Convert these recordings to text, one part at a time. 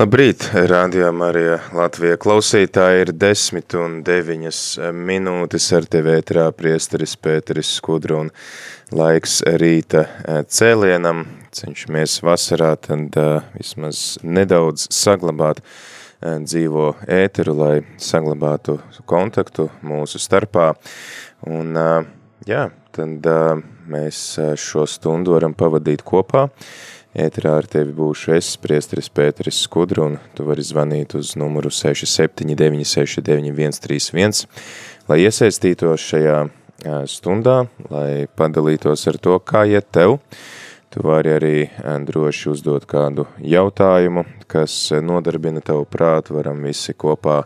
Labrīt, rādījām arī Latvija klausītāji ir 10 un 9 minūtes ar tevi ētrā priesteris Pēteris Skudru un laiks rīta cēlienam. Cenšamies vasarā tad vismaz nedaudz saglabāt dzīvo ēteru, lai saglabātu kontaktu mūsu starpā. Un jā, tad mēs šo stundu varam pavadīt kopā. Ēterā ar tevi būšu es, priesteris Pēteris Skudru, un tu vari zvanīt uz numuru 67969131, lai iesaistītos šajā stundā, lai padalītos ar to, kā iet tev. Tu vari arī droši uzdot kādu jautājumu, kas nodarbina tavu prātu, varam visi kopā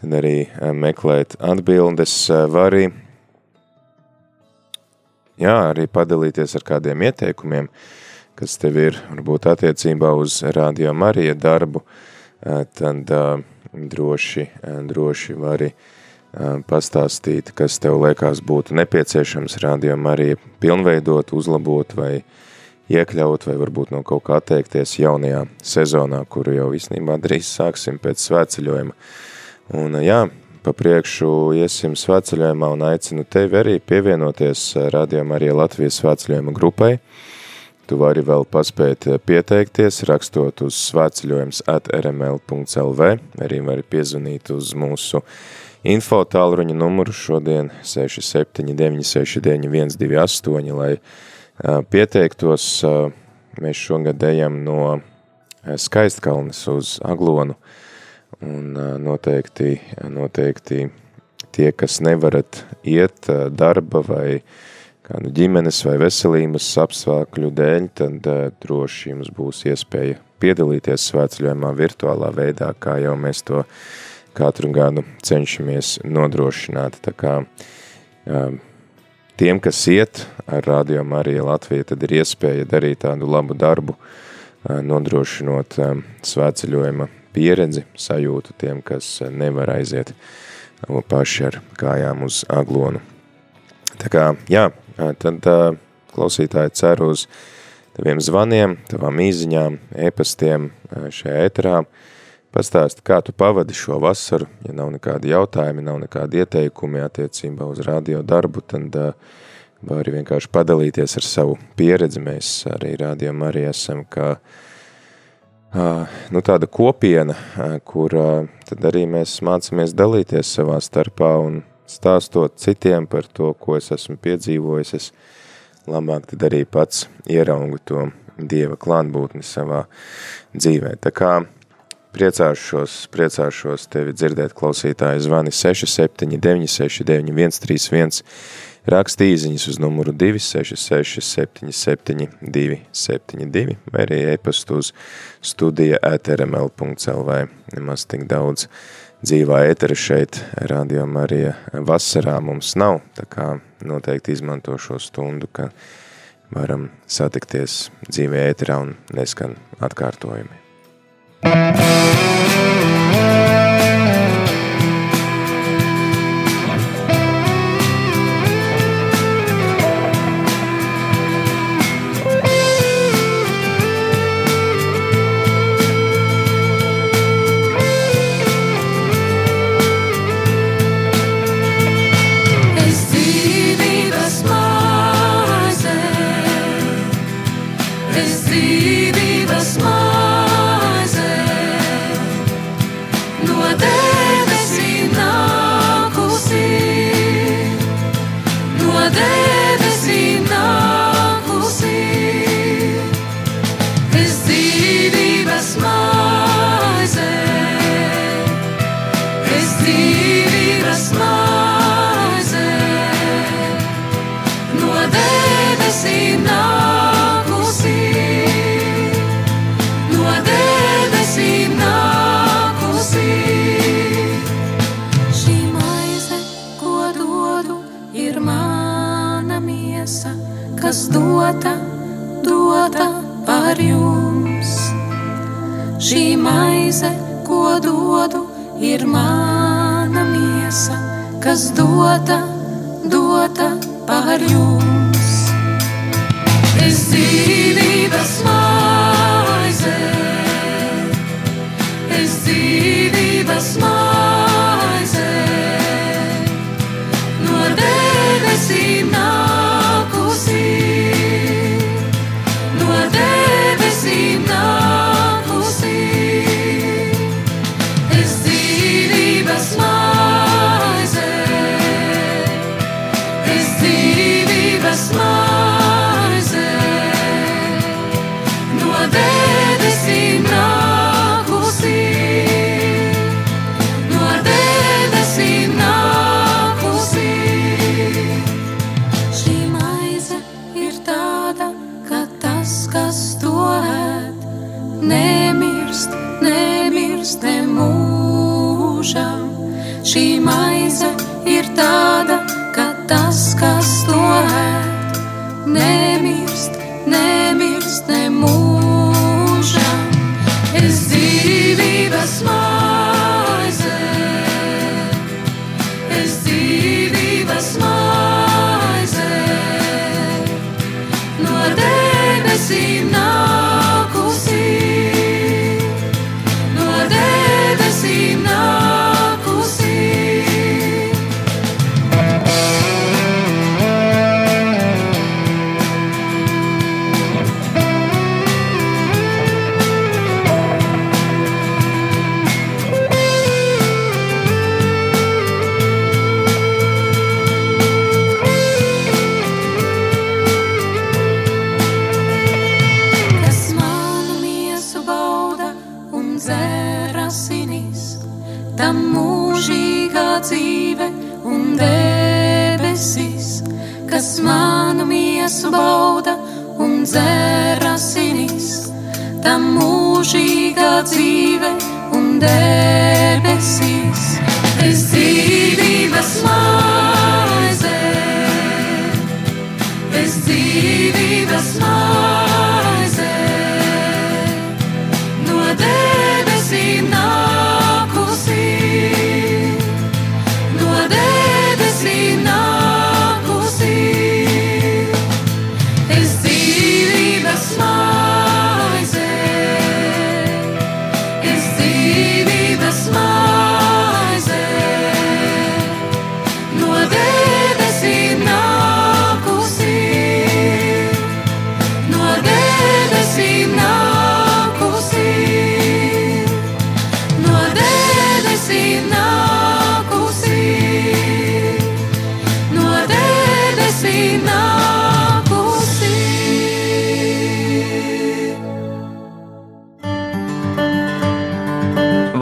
tad arī meklēt atbildes, vari. Jā, arī padalīties ar kādiem ieteikumiem, kas tev ir varbūt attiecībā uz Radio Marija darbu, tad droši, droši vari pastāstīt, kas tev liekas būtu nepieciešams Radio Marija pilnveidot, uzlabot vai iekļaut, vai varbūt no kaut kā atteikties jaunajā sezonā, kuru jau visnībā drīz sāksim pēc svētceļojuma. Un jā, pa priekšu iesim svētceļojumā un aicinu tevi arī pievienoties Radio Marija Latvijas svētceļojuma grupai, Tu vari vēl paspēt pieteikties, rakstot uz svētceļojums at rml.lv, arī vari piezvanīt uz mūsu info tālruņa numuru šodien 679699128, lai pieteiktos. Mēs šogad ejam no Skaistkalnes uz Aglonu, un noteikti, noteikti tie, kas nevarat iet darba vai kādu ģimenes vai veselības apstākļu dēļ, tad uh, droši jums būs iespēja piedalīties svētceļojumā virtuālā veidā, kā jau mēs to katru gadu cenšamies nodrošināt. Tā kā uh, tiem, kas iet ar Radio Marija Latvija, tad ir iespēja darīt tādu labu darbu, uh, nodrošinot uh, svētceļojuma pieredzi, sajūtu tiem, kas nevar aiziet paši ar kājām uz aglonu. Tā kā, jā, tad klausītāji cer uz taviem zvaniem, tavām īziņām, ēpastiem šajā ēterā. Pastāsti, kā tu pavadi šo vasaru, ja nav nekādi jautājumi, nav nekādi ieteikumi attiecībā uz radio darbu, tad vari vienkārši padalīties ar savu pieredzi. Mēs arī rādījām arī esam kā nu, tāda kopiena, kur tad arī mēs mācamies dalīties savā starpā un stāstot citiem par to, ko es esmu piedzīvojis, es labāk tad arī pats ieraugu to Dieva klātbūtni savā dzīvē. Tā kā priecāšos, priecāšos tevi dzirdēt klausītāju zvani 679 691 31, raksti īziņas uz numuru 266 77 272 vai arī e-pastu uz studija atrml.lv. Nemaz tik daudz dzīvā ētera šeit, Radio Marija vasarā mums nav, tā kā noteikti izmanto šo stundu, ka varam satikties dzīvē ēterā un neskan atkārtojumi. Es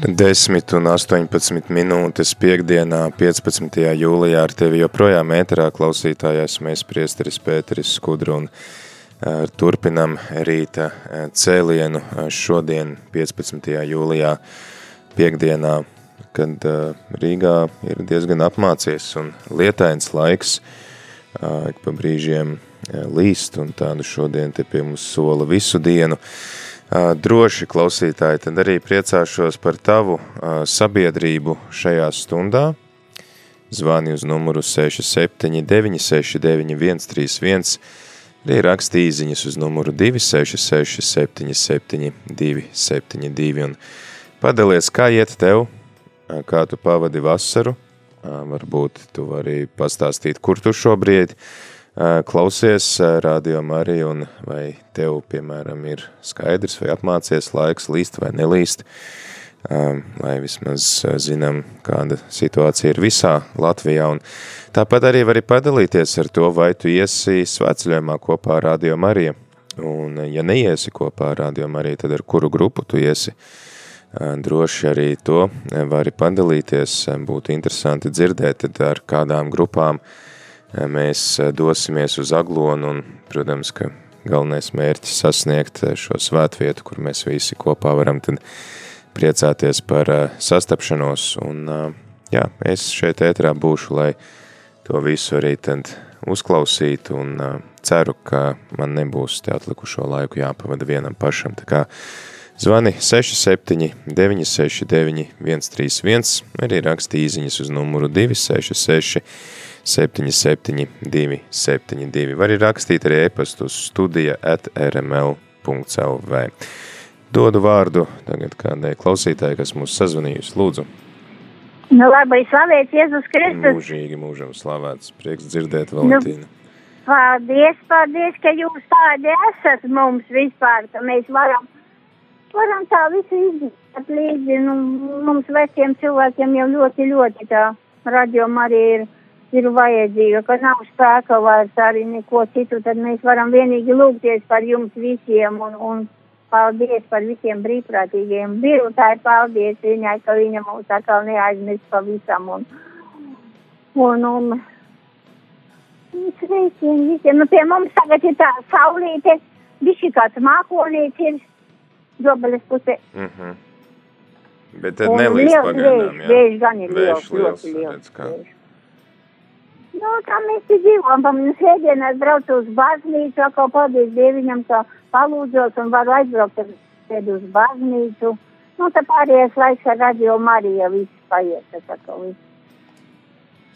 10 un 18 minūtes piekdienā, 15. jūlijā ar tevi joprojām ēterā klausītāji esmu es priesteris Pēteris Skudru un uh, turpinam rīta uh, cēlienu uh, šodien 15. jūlijā piekdienā, kad Rīgā ir diezgan apmācies un lietains laiks, ik pa brīžiem līst un tādu šodien te pie mums sola visu dienu. Droši klausītāji, tad arī priecāšos par tavu sabiedrību šajā stundā. Zvani uz numuru 679 691 131, arī raksti īziņas uz numuru 266 77 272 un padalies, kā iet tev, kā tu pavadi vasaru, varbūt tu vari pastāstīt, kur tu šobrīd klausies radio Mariju un vai tev, piemēram, ir skaidrs vai apmācies laiks līst vai nelīst, lai vismaz zinām, kāda situācija ir visā Latvijā. Un tāpat arī vari padalīties ar to, vai tu iesi svētceļojumā kopā ar radio Mariju. Un ja neiesi kopā ar radio Mariju, tad ar kuru grupu tu iesi? Droši arī to vari padalīties, būtu interesanti dzirdēt, tad ar kādām grupām uh, mēs eh, dosimies uz Aglonu un, protams, ka galvenais mērķis sasniegt eh, šo svētvietu, kur mēs visi kopā varam tad priecāties par eh, sastapšanos. Un jā, es šeit ētrā būšu, lai to visu arī tad uzklausītu un ceru, ka man nebūs te atlikušo laiku jāpavada vienam pašam, tā kā Zvani 67 969 131, arī raksti īziņas uz numuru 266 772 72. Var arī rakstīt arī e-pastu uz studija at rml.lv. Dodu vārdu tagad kādai klausītāji, kas mūs sazvanījusi. Lūdzu. Nu, labi, slavēts Jēzus Kristus. Mūžīgi, mūžam slavēts. Prieks dzirdēt, Valentīna. Nu, paldies, paldies, ka jūs tādi esat mums vispār, ka mēs varam, varam tā visu izdarīt līdzi. Nu, mums veciem cilvēkiem jau ļoti, ļoti tā radio arī ir ir vajadzīga, ka nav spēka vairs arī neko citu, tad mēs varam vienīgi lūgties par jums visiem un, un paldies par visiem brīvprātīgiem. Birutāji paldies viņai, ka viņa mūs atkal neaizmirst pavisam un, un, un, sveicien visiem. Nu, pie mums tagad ir tā saulīte, bišķi kāds mākonīts ir dobeles pusē. Mm -hmm. Bet tad nelīdz pagaidām, jā. Vējš gan ir liels, ļoti liels. Nu, tā mēs te dzīvojam, pa mums ēdienās braucu uz baznīcu, atkal paldies Dieviņam, ka palūdzos un varu aizbraukt ar uz baznīcu. Nu, tā pārējais laiks ar radio Marija viss paiet, tas atkal viss.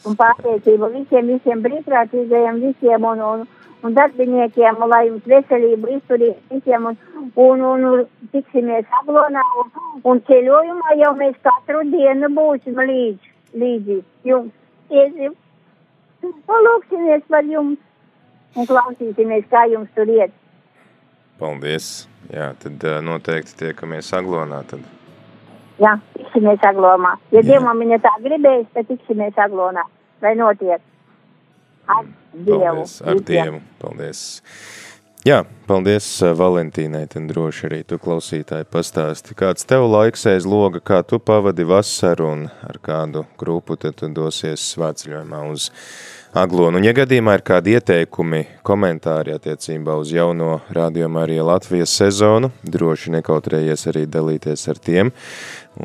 Un pateicība visiem, visiem brīvprātīgajiem, visiem un, un, un darbiniekiem, un lai jums veselību izturīt visiem un, un, un, un tiksimies aglonā un, un ceļojumā jau mēs katru dienu būsim līdz, līdzi jums. Iesim Palūksimies par jums un klausīsimies, kā jums tur iet. Paldies. Jā, tad noteikti tiekamies aglonā tad. Jā, tiksimies aglomā. Ja Jā. Dievam viņa tā gribēs, tad tiksimies aglonā. Vai notiek? Ar Dievu. Paldies, ar Dievu. Paldies. Jā, paldies Valentīnai, tad droši arī tu klausītāji pastāsti, kāds tev laiks aiz loga, kā tu pavadi vasaru un ar kādu grupu tad tu dosies svētceļojumā uz Aglonu. Un, ja gadījumā ir kādi ieteikumi, komentāri attiecībā uz jauno rādījumu arī Latvijas sezonu, droši nekautrējies arī dalīties ar tiem,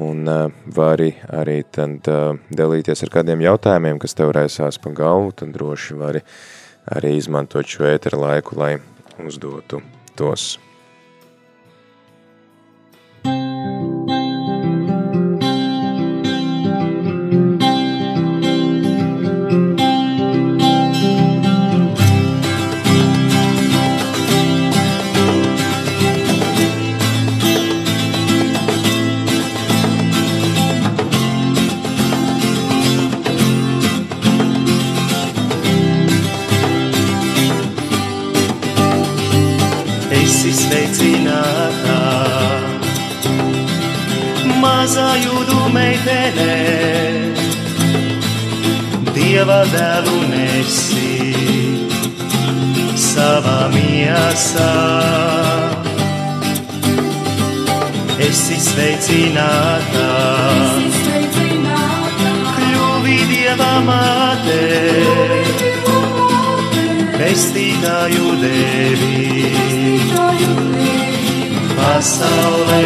un uh, vari arī tad uh, dalīties ar kādiem jautājumiem, kas tev raisās pa galvu, tad droši vari arī izmantot šo ētera laiku, lai uzdotu tos. Jūdu meitenē, Dieva dēlu nesi savā miesā. Esi sveicināta, kļuvi Dieva māte, pestītāju devi. Pasaulē.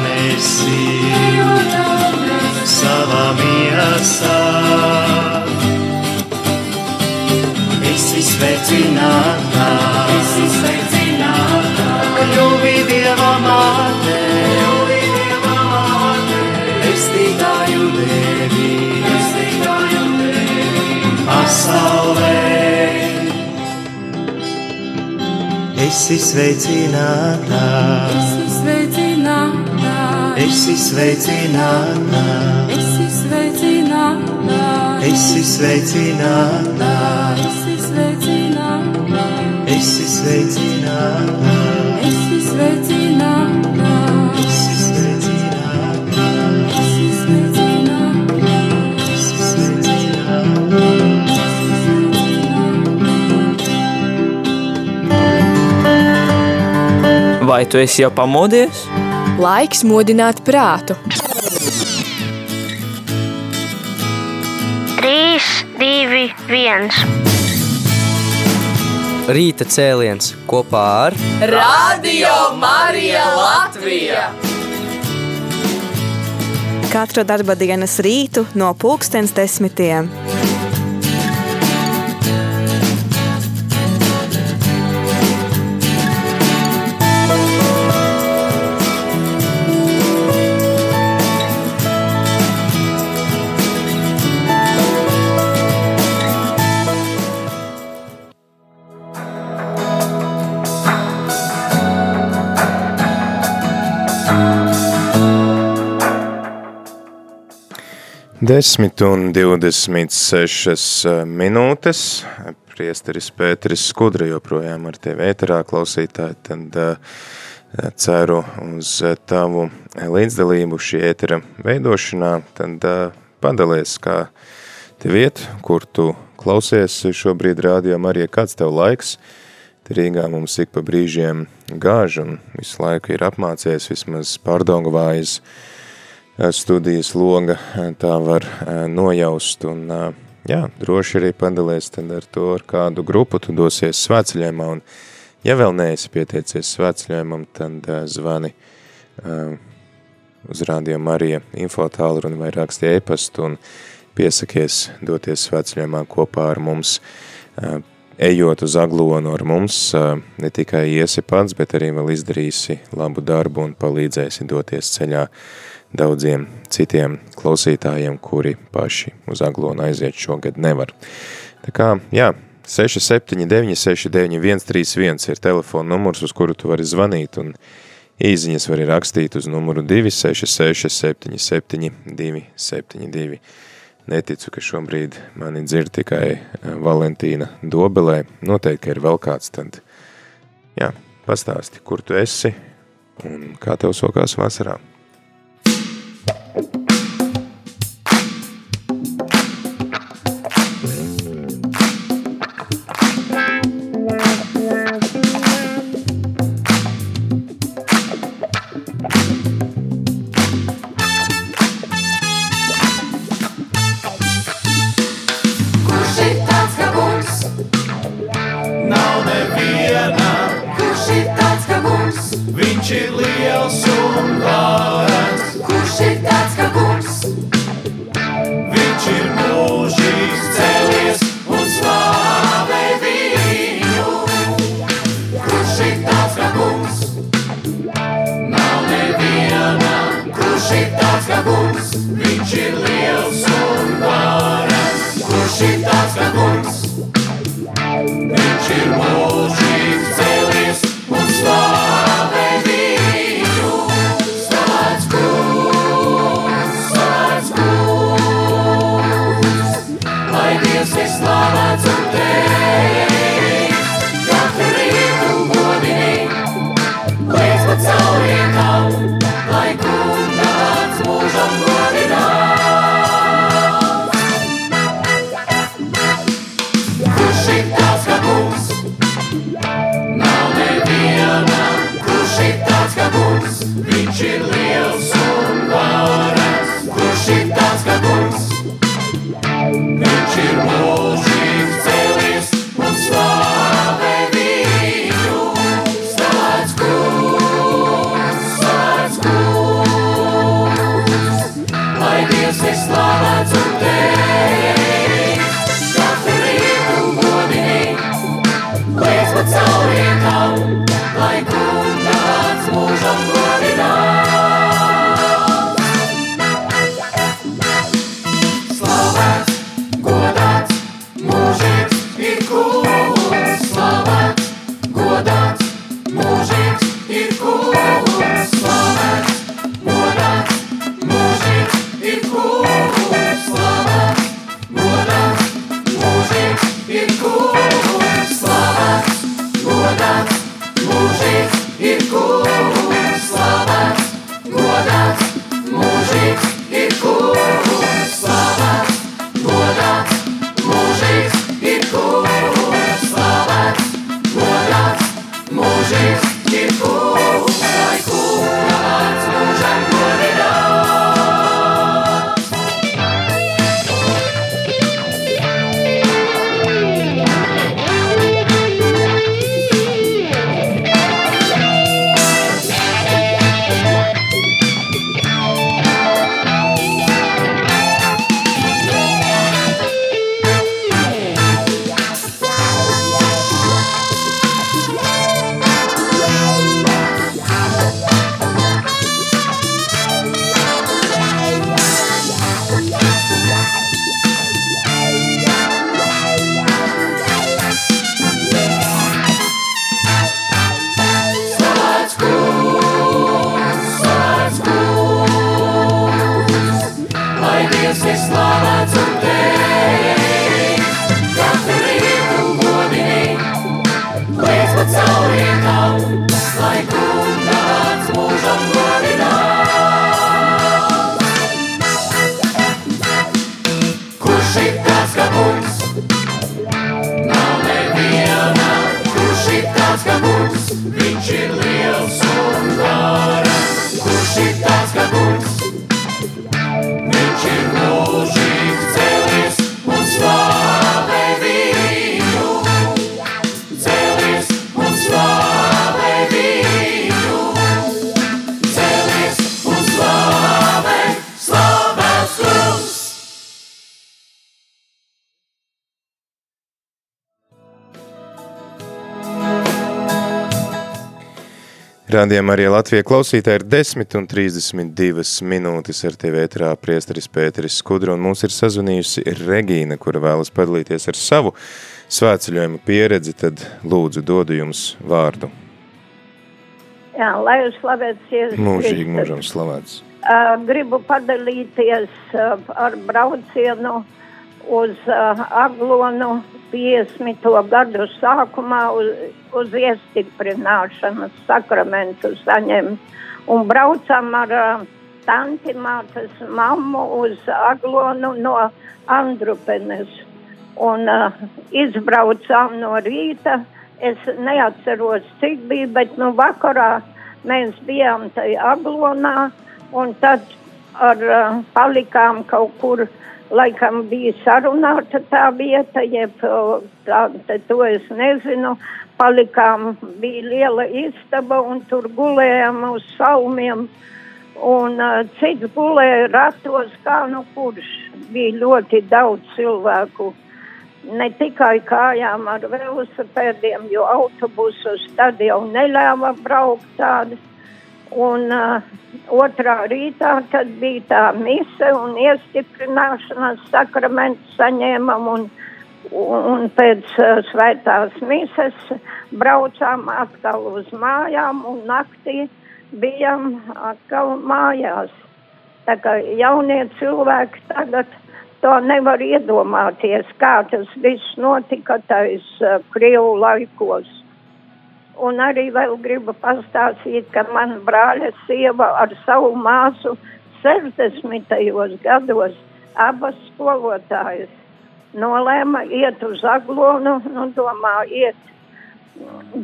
savā miesā. Esi sveicināta, esi sveicināta, kļuvi Dieva māte, kļuvi Dieva māte, pestītāju devi, pestītāju devi, pasaulē. Esi sveicināta, Esi sveicināta, esi sveicināta, esi sveicināta, esi sveicināta, esi sveicināta, esi sveicināta, esi sveicināta, esi sveicināta, esi sveicināta, esi sveicināta. Vai tu esi jau pamodies? Laiks modināt prātu. 3, 2, 1. Rīta cēliens kopā ar Radio Marija Latvija! Katru darba dienas rītu no pulkstens desmitiem. Desmit un 26 minūtes. Priesteris Pēteris Skudra joprojām ar tevi ēterā klausītāji, tad uh, ceru uz tavu līdzdalību šī ētera veidošanā, tad uh, padalies, kā tev iet, kur tu klausies šobrīd rādījām arī, kāds tev laiks. Rīgā mums ik pa brīžiem gāž un visu laiku ir apmācies vismaz pārdongvājas studijas loga, tā var nojaust un jā, droši arī padalies tad ar to, ar kādu grupu tu dosies svētceļojumā. Un ja vēl neesi pieteicies svētceļojumam, tad zvani uz Radio Marija info tālruni vai raksti e-pastu un piesakies doties svētceļojumā kopā ar mums, ejot uz aglonu ar mums, ne tikai iesi pats, bet arī vēl izdarīsi labu darbu un palīdzēsi doties ceļā daudziem citiem klausītājiem, kuri paši uz aglonu aiziet šogad nevar. Tā kā, jā, 679 691 31 ir telefona numurs, uz kuru tu vari zvanīt, un īziņas vari rakstīt uz numuru 266 77 272. Neticu, ka šobrīd mani dzird tikai Valentīna Dobelē. Noteikti, ka ir vēl kāds, tad, jā, pastāsti, kur tu esi un kā tev sokās vasarā. Kungs? Viņš Rādījumā arī Latvija klausītāji ir 10 un 32 minūtes ar tevi ētrā priesteris Pēteris Skudra, un mums ir sazvanījusi Regīna, kura vēlas padalīties ar savu svētceļojumu pieredzi, tad lūdzu dodu jums vārdu. Jā, lai jūs slavēts Jēzus Mūžīgi mūžam slavēts. Gribu padalīties ar braucienu uz Aglonu 50. gadu sākumā uz, uz iestiprināšanas sakramentu saņemt. Un braucam ar uh, tanti mātes mammu uz Aglonu no Andrupenes. Un uh, izbraucām no rīta. Es neatceros, cik bija, bet nu vakarā mēs bijām tajā Aglonā. Un tad ar, uh, palikām kaut kur, laikam bija sarunāta tā vieta, jeb tā, te, to es nezinu. Palikām, bija liela istaba un tur gulējām uz salmiem. Un uh, cits gulēja ratos, kā nu kurš. Bija ļoti daudz cilvēku. Ne tikai kājām ar velosipēdiem, jo autobusus tad jau neļāva braukt tādi. Un uh, otrā rītā tad bija tā mise un iestiprināšanas sakraments saņēmam un, un, un pēc uh, svētās mises braucām atkal uz mājām un naktī bijām atkal mājās. Tā kā jaunie cilvēki tagad to nevar iedomāties, kā tas viss notika tais uh, Krievu laikos. Un arī vēl gribu pastāstīt, ka man brāļa sieva ar savu māsu 60. gados abas skolotājas nolēma iet uz aglonu, nu domā, iet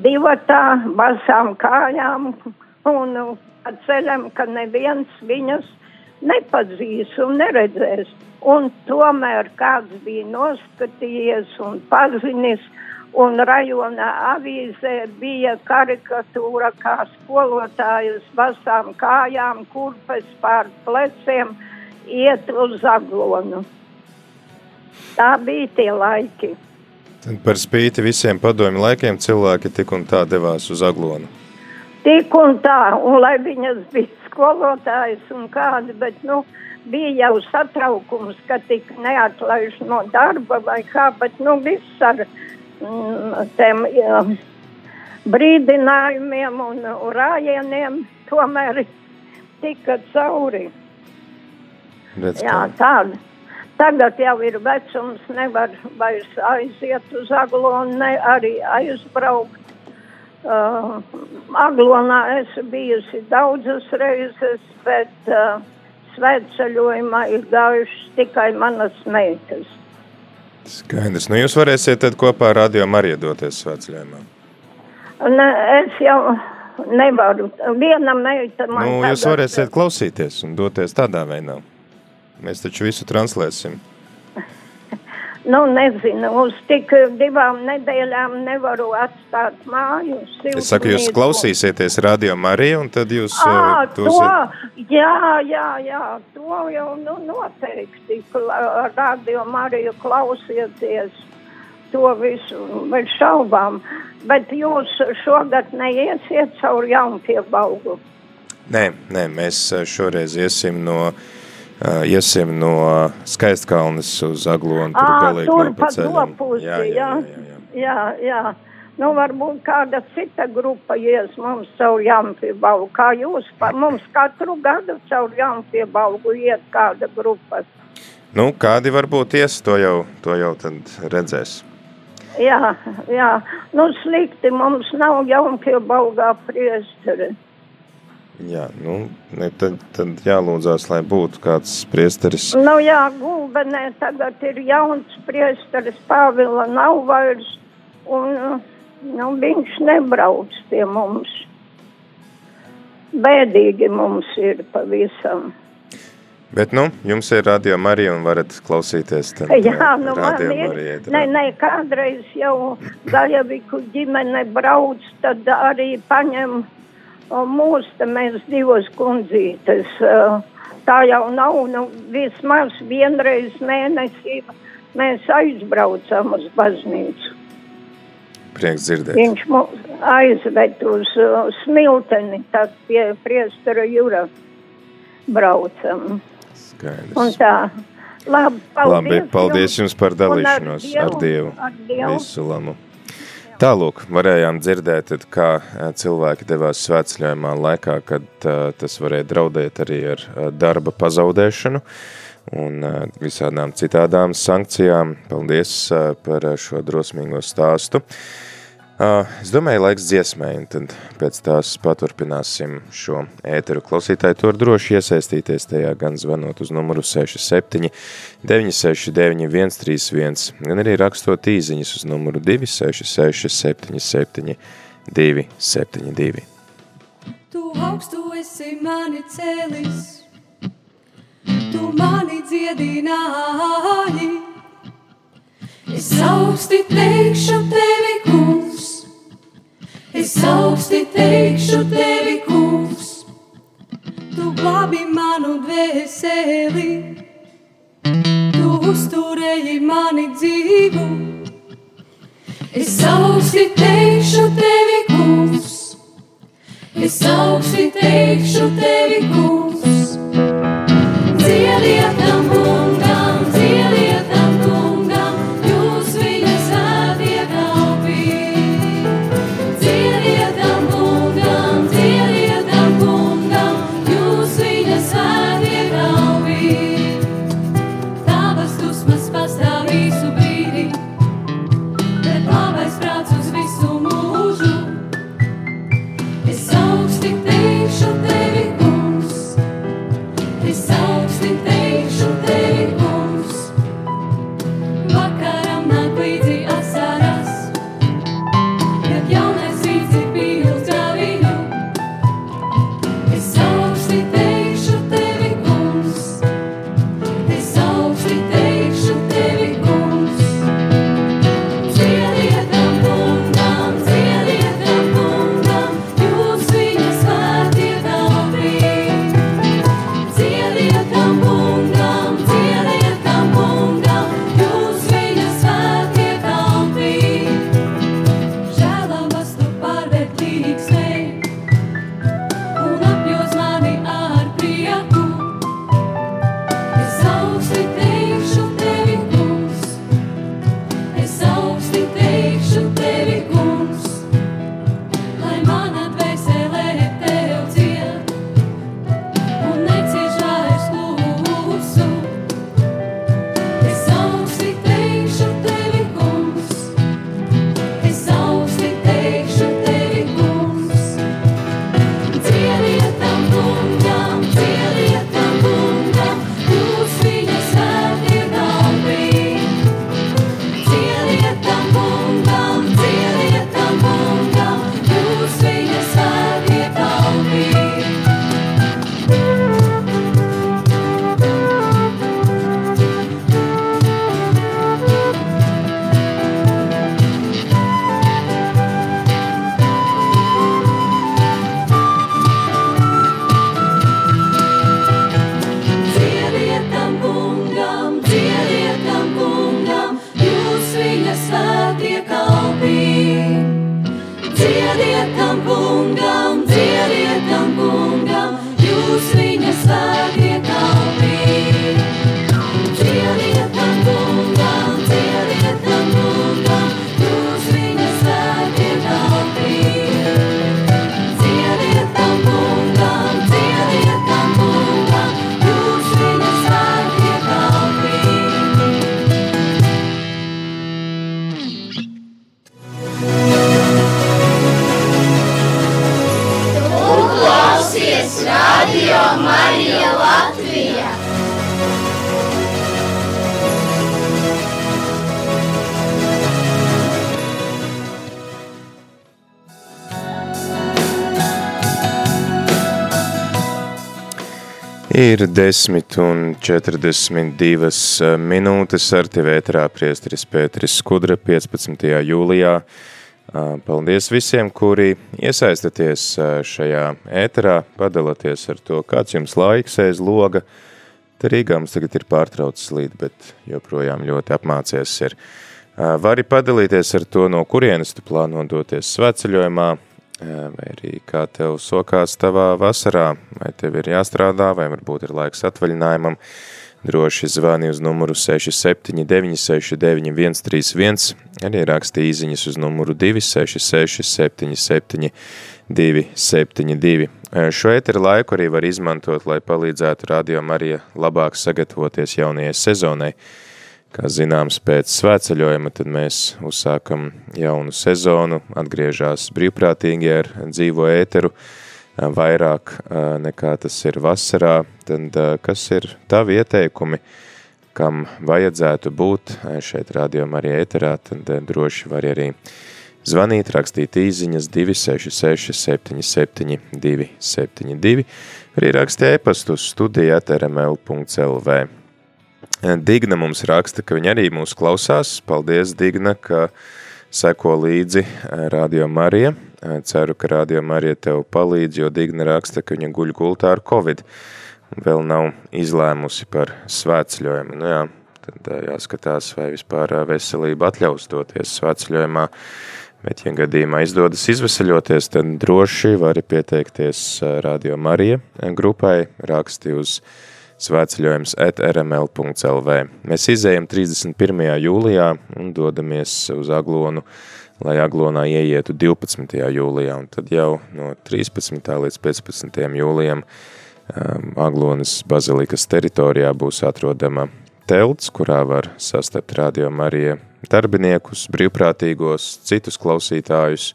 divatā, basām kājām un ceļam, ka neviens viņas nepazīs un neredzēs. Un tomēr kāds bija noskatījies un pazinis, un rajona avīzē bija karikatūra, kā skolotājas basām kājām, kurpes pār pleciem iet uz aglonu. Tā bija tie laiki. Tad par spīti visiem padomju laikiem cilvēki tik un tā devās uz aglonu. Tik un tā, un lai viņas bija skolotājas un kādi, bet, nu, bija jau satraukums, ka tik neatlaiž no darba vai kā, bet, nu, viss ar mm, tiem jā, brīdinājumiem un, rājieniem tomēr tika cauri. Redz, Jā, tāda. Tagad jau ir vecums, nevar vairs aiziet uz aglonu, ne arī aizbraukt. Uh, aglonā esmu bijusi daudzas reizes, bet uh, svētceļojumā ir gājušas tikai manas meitas. Skaidrs. Nu, jūs varēsiet kopā ar radio Mariju doties svētceļojumā? Ne, es jau nevaru. Vienam man Nu, jūs varēsiet klausīties un doties tādā veidā. Mēs taču visu translēsim. Nu, nezinu, uz tik divām nedēļām nevaru atstāt māju. Es saku, jūs klausīsieties radio Mariju un tad jūs Ā, uh, to, jā, jā, jā, to jau nu, noteikti. Radio Mariju klausieties to visu bez šaubām. Bet jūs šogad neiesiet caur jaunpiebalgu. Nē, nē, mēs uh, šoreiz iesim no, uh, iesim no Skaistkalnes uz Aglonu. Tur Ā, galīgi tur nav pa ceļam. Jā, jā, jā. jā, jā. Jā, jā. Nu, varbūt kāda cita grupa ies mums caur jaunpiebalgu. Kā jūs, pa, mums katru gadu caur jaunpiebalgu iet kāda grupa. Nu, kādi varbūt ies, to jau, to jau tad redzēs. Jā, jā. Nu, slikti mums nav jaunpiebalgā priesteri. Jā, nu, tad, tad jālūdzās, lai būtu kāds priesteris. Nu, jā, gulbenē tagad ir jauns priesteris, Pāvila nav vairs, un nu, viņš nebrauc pie mums. Bēdīgi mums ir pavisam. Bet, nu, jums ir radio Marija un varat klausīties. Tad, Jā, eh, nu man ir, Marija ne, ne, kādreiz jau Gaļaviku ģimene brauc, tad arī paņem te mēs divas kundzītes. Tā jau nav, nu, vismaz vienreiz mēnesī mēs aizbraucam uz baznīcu. Prieks dzirdēt. Viņš mūs aizved uz smilteni, tad pie priestara jūra braucam. Skaidrs. Un tā. Labi, paldies, Labi, paldies jums par Un ar dalīšanos ar Dievu. Ar Dievu. Visu lamu. Tālūk, varējām dzirdēt, kā cilvēki devās svētceļojumā laikā, kad tas varēja draudēt arī ar darba pazaudēšanu un visādām citādām sankcijām. Paldies par šo drosmīgo stāstu. Uh, es domāju, laiks dziesmai, un tad pēc tās paturpināsim šo ēteru. Klausītāji tur droši iesaistīties tajā, gan zvanot uz numuru 67 969 131, gan arī rakstot īziņas uz numuru 266 77 272. Tu augstu esi mani cēlis, tu mani dziedināji. Es augsti teikšu tevi, kungs, es augsti teikšu tevi, kungs. Tu glābi manu dvēseli, tu uzturēji mani dzīvu. Es augsti teikšu tevi, kungs. Es augsti teikšu tevi, kungs. Dziediet Ir 10 un 42 eh, minūtes ar tevi ētrā priesteris Pēteris Skudra 15. jūlijā. Eh, paldies visiem, kuri iesaistaties eh, šajā ēterā, padaloties ar to, kāds jums laiks aiz loga. Te Rīgā mums tagad ir pārtraucis līt, bet joprojām ļoti apmācies ir. Vari padalīties ar to, no kurienes tu plāno doties sveceļojumā, vai arī kā tev sokās tavā vasarā, vai tev ir jāstrādā, vai varbūt ir laiks atvaļinājumam, droši zvani uz numuru 679699131, arī raksti īziņas uz numuru 26677 272. Šo ēteru laiku arī var izmantot, lai palīdzētu Radio Marija labāk sagatavoties jaunajai sezonai. Kā zināms, pēc svētceļojuma tad mēs uzsākam jaunu sezonu, atgriežās brīvprātīgi ar dzīvo ēteru, vairāk nekā tas ir vasarā, tad kas ir tavi ieteikumi, kam vajadzētu būt šeit rādījumā arī ēterā, tad droši var arī zvanīt, rakstīt īziņas 266 77 272, arī rakstīt e-pastu studijāt rml.lv. Digna mums raksta, ka viņa arī mūs klausās. Paldies, Digna, ka seko līdzi eh, Radio Marija. Eh, ceru, ka Radio Marija tev palīdz, jo Digna raksta, ka viņa guļ gultā ar Covid. Vēl nav izlēmusi par svētceļojumu. Nu jā, tad eh, jāskatās, vai vispār veselība atļaus doties svētceļojumā. Bet, ja gadījumā izdodas izveseļoties, tad droši vari pieteikties Radio Marija grupai, raksti uz svētceļojums at rml.lv. Mēs izējam 31. jūlijā un dodamies uz Aglonu, lai Aglonā ieietu 12. jūlijā, un tad jau no 13. līdz 15. jūlijam um, Aglonas bazilikas teritorijā būs atrodama telts, kurā var sastapt radio Marija darbiniekus, brīvprātīgos, citus klausītājus,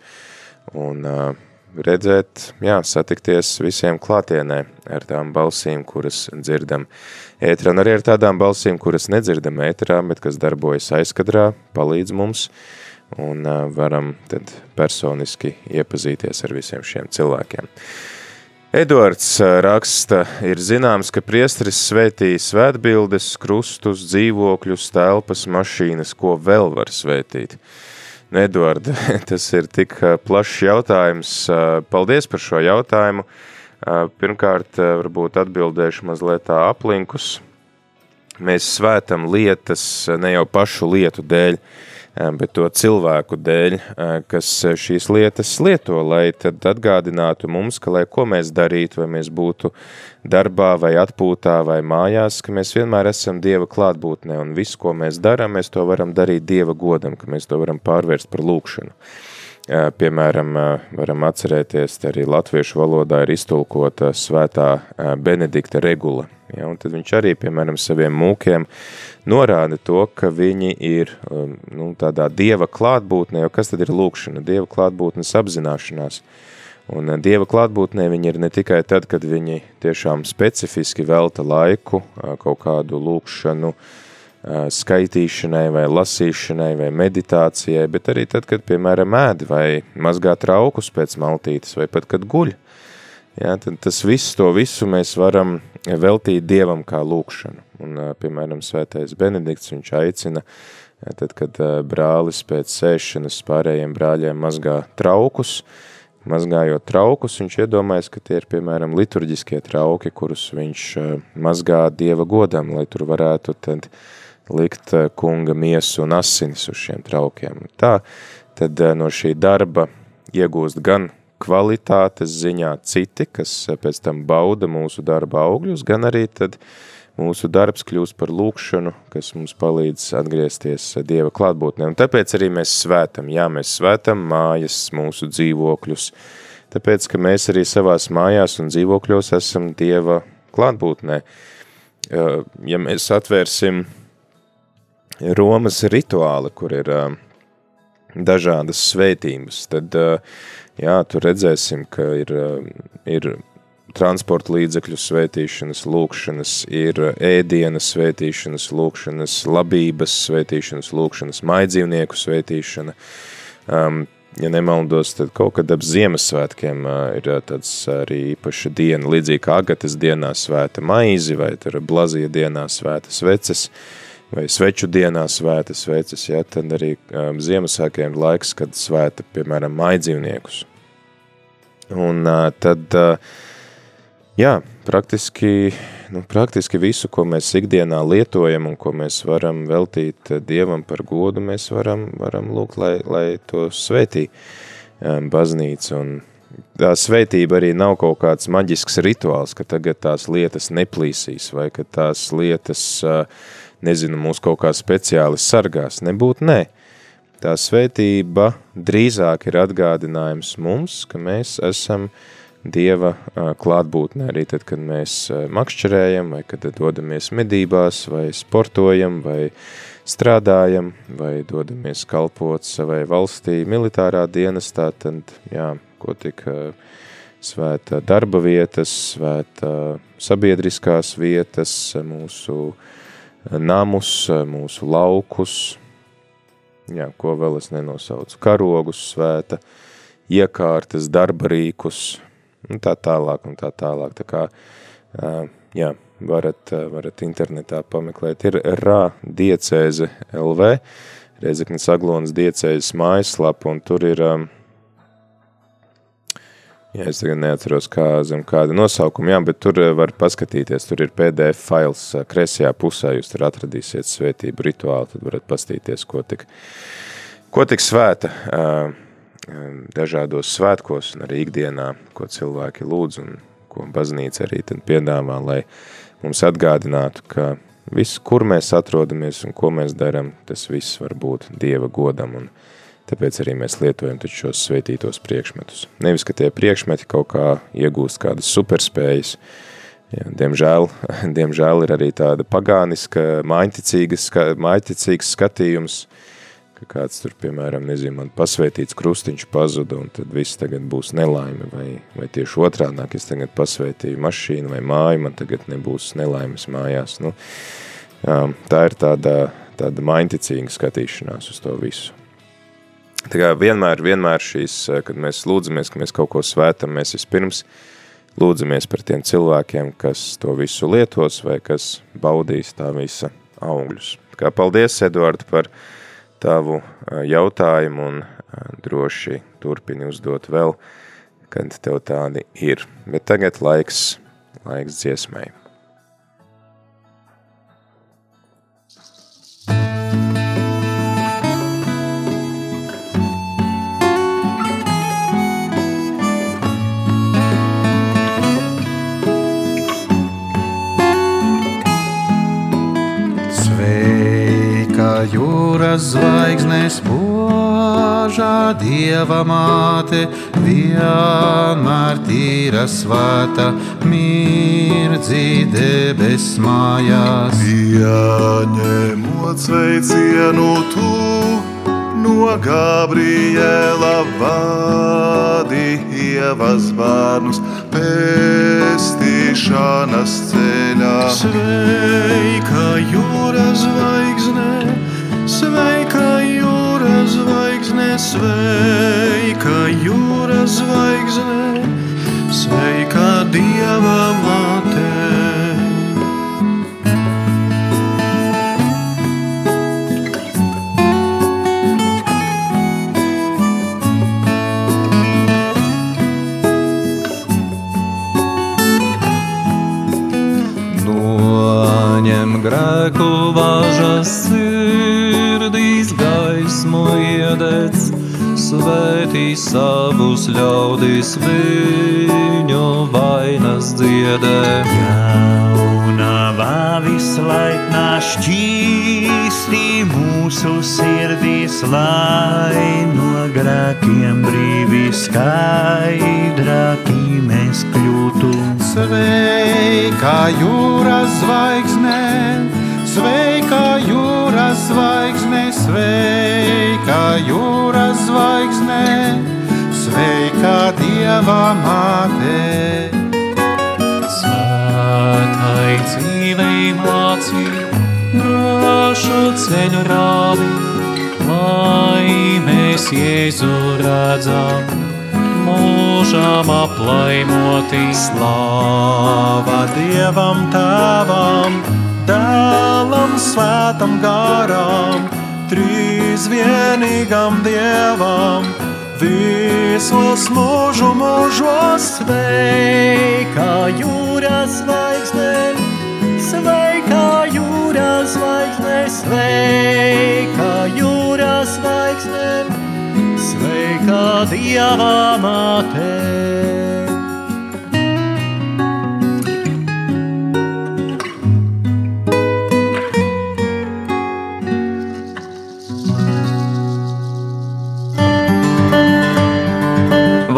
un uh, redzēt, jā, satikties visiem klātienē ar tām balsīm, kuras dzirdam ētrā, un arī ar tādām balsīm, kuras nedzirdam ētrā, bet kas darbojas aizkadrā, palīdz mums, un varam tad personiski iepazīties ar visiem šiem cilvēkiem. Eduards raksta, ir zināms, ka priesteris svētī svētbildes, krustus, dzīvokļus, telpas, mašīnas, ko vēl var svētīt. Uh, Eduard, tas ir tik plašs jautājums. Paldies par šo jautājumu. Pirmkārt, varbūt atbildēšu mazliet tā aplinkus. Mēs svētam lietas ne jau pašu lietu dēļ, bet to cilvēku dēļ, kas šīs lietas lieto, lai tad atgādinātu mums, ka lai ko mēs darītu, vai mēs būtu darbā vai atpūtā vai mājās, ka mēs vienmēr esam Dieva klātbūtnē un visu, ko mēs darām, mēs to varam darīt Dieva godam, ka mēs to varam pārvērst par lūkšanu. Piemēram, varam atcerēties, arī latviešu valodā ir iztulkota svētā Benedikta regula. Ja, un tad viņš arī, piemēram, saviem mūkiem norāda to, ka viņi ir nu, tādā dieva klātbūtnē, jo kas tad ir lūkšana? Dieva klātbūtnes apzināšanās. Un dieva klātbūtnē viņi ir ne tikai tad, kad viņi tiešām specifiski velta laiku kaut kādu lūkšanu, uh, skaitīšanai vai lasīšanai vai meditācijai, bet arī tad, kad, piemēram, ēd vai mazgā traukus pēc maltītes vai pat, kad guļ. Jā, tad tas viss, to visu mēs varam veltīt Dievam kā lūkšanu. Un, piemēram, svētais Benedikts, viņš aicina, tad, kad brālis pēc sēšanas pārējiem brāļiem mazgā traukus, mazgājot traukus, viņš iedomājas, ka tie ir, piemēram, liturģiskie trauki, kurus viņš mazgā Dieva godam, lai tur varētu tad likt kunga miesu un asinis uz šiem traukiem. Tā, tad no šī darba iegūst gan kvalitātes ziņā citi, kas eh, pēc tam bauda mūsu darba augļus, gan arī tad mūsu darbs kļūst par lūkšanu, kas mums palīdz atgriezties Dieva klātbūtnē. Un tāpēc arī mēs svētam, jā, mēs svētam mājas, mūsu dzīvokļus, tāpēc, ka mēs arī savās mājās un dzīvokļos esam Dieva klātbūtnē. Ja mēs atvērsim Romas rituāli, kur ir dažādas svētības, tad, uh, jā, tur redzēsim, ka ir, uh, ir transporta līdzekļu svētīšanas, lūkšanas, ir ēdienas svētīšanas, lūkšanas, labības svētīšanas, lūkšanas, maidzīvnieku svētīšana. Um, ja nemaldos, tad kaut kad ap Ziemassvētkiem ir tāds arī īpaša diena, līdzīgi kā Agatas dienā svēta maizi, vai Blazija dienā svēta sveces, vai sveču dienā svēta sveces, ja, tad arī um, Ziemassvētkiem ir laiks, kad svēta, piemēram, maidzīvniekus. Un tad, jā, praktiski nu, praktiski visu, ko mēs ikdienā lietojam un ko mēs varam veltīt Dievam par godu, mēs varam, varam lūgt, lai, lai to svētī baznīca. Un tā svētība arī nav kaut kāds maģisks rituāls, ka tagad tās lietas neplīsīs vai ka tās lietas, nezinu, mūs kaut kā speciāli sargās. Nebūt nē. Tā svētība drīzāk ir atgādinājums mums, ka mēs esam Dieva klātbūtnē arī tad, kad mēs makšķerējam, vai kad dodamies medībās, vai sportojam, vai strādājam, vai dodamies kalpot savai valstī militārā dienestā, tad, jā, ko tik svēta darba vietas, svēta sabiedriskās vietas, mūsu namus, mūsu laukus, jā, ko vēl es nenosaucu, karogus svēta, iekārtas, darba rīkus, un tā tālāk un tā tālāk. Tā kā, jā, varat, varat internetā pameklēt. Ir rā diecēze LV, Reizeknis Aglonas diecēzes mājaslapa, un tur ir, jā, es tagad neatceros kā zem kāda nosaukuma, jā, bet tur var paskatīties, tur ir PDF fails kresajā pusē, jūs tur atradīsiet svētību rituālu, tad varat pastīties, ko tik, ko tik svēta uh, dažādos svētkos un arī ikdienā, ko cilvēki lūdz un ko baznīca arī tad piedāvā, lai mums atgādinātu, ka viss, kur mēs atrodamies un ko mēs darām, tas viss var būt Dieva godam un tāpēc arī mēs lietojam šos sveitītos priekšmetus. Nevis, ka tie priekšmeti kaut kā iegūst kādas superspējas, Ja, diemžēl, diemžēl ir arī tāda pagāniska, mājticīgas, skatījums, ka kāds tur, piemēram, nezinu, man pasvētīts krustiņš pazuda, un tad viss tagad būs nelaime, vai, vai tieši otrādāk, es tagad pasvētīju mašīnu vai māju, man tagad nebūs nelaimes mājās. Nu, tā ir tāda, tāda mainticīga skatīšanās uz to visu. Tā kā vienmēr, vienmēr šīs, kad mēs lūdzamies, ka mēs kaut ko svētam, mēs vispirms lūdzamies par tiem cilvēkiem, kas to visu lietos vai kas baudīs tā visa augļus. Kā paldies, Eduard, par tavu jautājumu un droši turpini uzdot vēl, kad tev tādi ir. Bet tagad laiks, laiks dziesmai. Jūras zvaigznes požā dieva māte, vienmēr tīra svēta, mirdzi debes mājās. Ieņemot sveicienu tu, no Gabriela vadi ievas bērnus pestīšanas ceļā. Sveika jūras zvaigzne! Sveika jūras zvaigzne, sveika jūras zvaigzne, sveika dieva māte. Grēku vāžas iededz, svētī savus ļaudis viņu vainas dziedē. Jaunavā vislaiknā šķīsti mūsu sirdīs, lai no grēkiem brīvi skaidrāki mēs kļūtu. Sveika jūras zvaigznē! Sveika jūras zvaigzne, sveika jūras zvaigzne, sveika dieva māte. Svētai dzīvei mācīja, drošu ceļu rādi, laimē mēs Jēzu redzam, mūžām aplaimoti. Slāva Dievam Tēvam, Dēlam Svētam Garam, Trīs vienīgam Dievam, visos mūžu mūžos sveika jūras zvaigzne, sveika jūras zvaigzne, sveika jūras zvaigzne, sveika Dieva māte.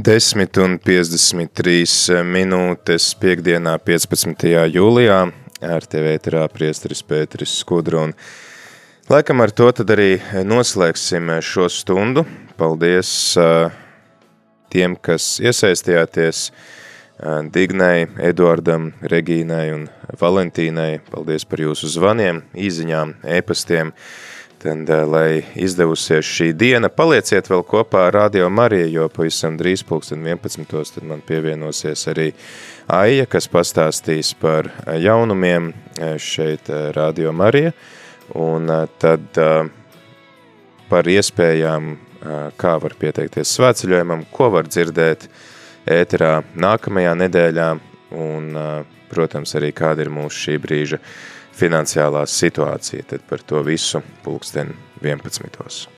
Desmit un 53 minūtes piekdienā 15. jūlijā ar tevi ēterā priesteris Pēteris Skudru un laikam ar to tad arī noslēgsim šo stundu. Paldies tiem, kas iesaistījāties Dignai, Eduardam, Regīnai un Valentīnai. Paldies par jūsu zvaniem, īziņām, ēpastiem. Tad, lai izdevusies šī diena, palieciet vēl kopā ar Radio Mariju, jo pavisam drīz pulksten 11. tad man pievienosies arī Aija, kas pastāstīs par jaunumiem šeit Radio Marija, un tad par iespējām, kā var pieteikties svētceļojumam, ko var dzirdēt ēterā nākamajā nedēļā, un, protams, arī kāda ir mūsu šī brīža finansiālā situācija, tad par to visu pulksten 11.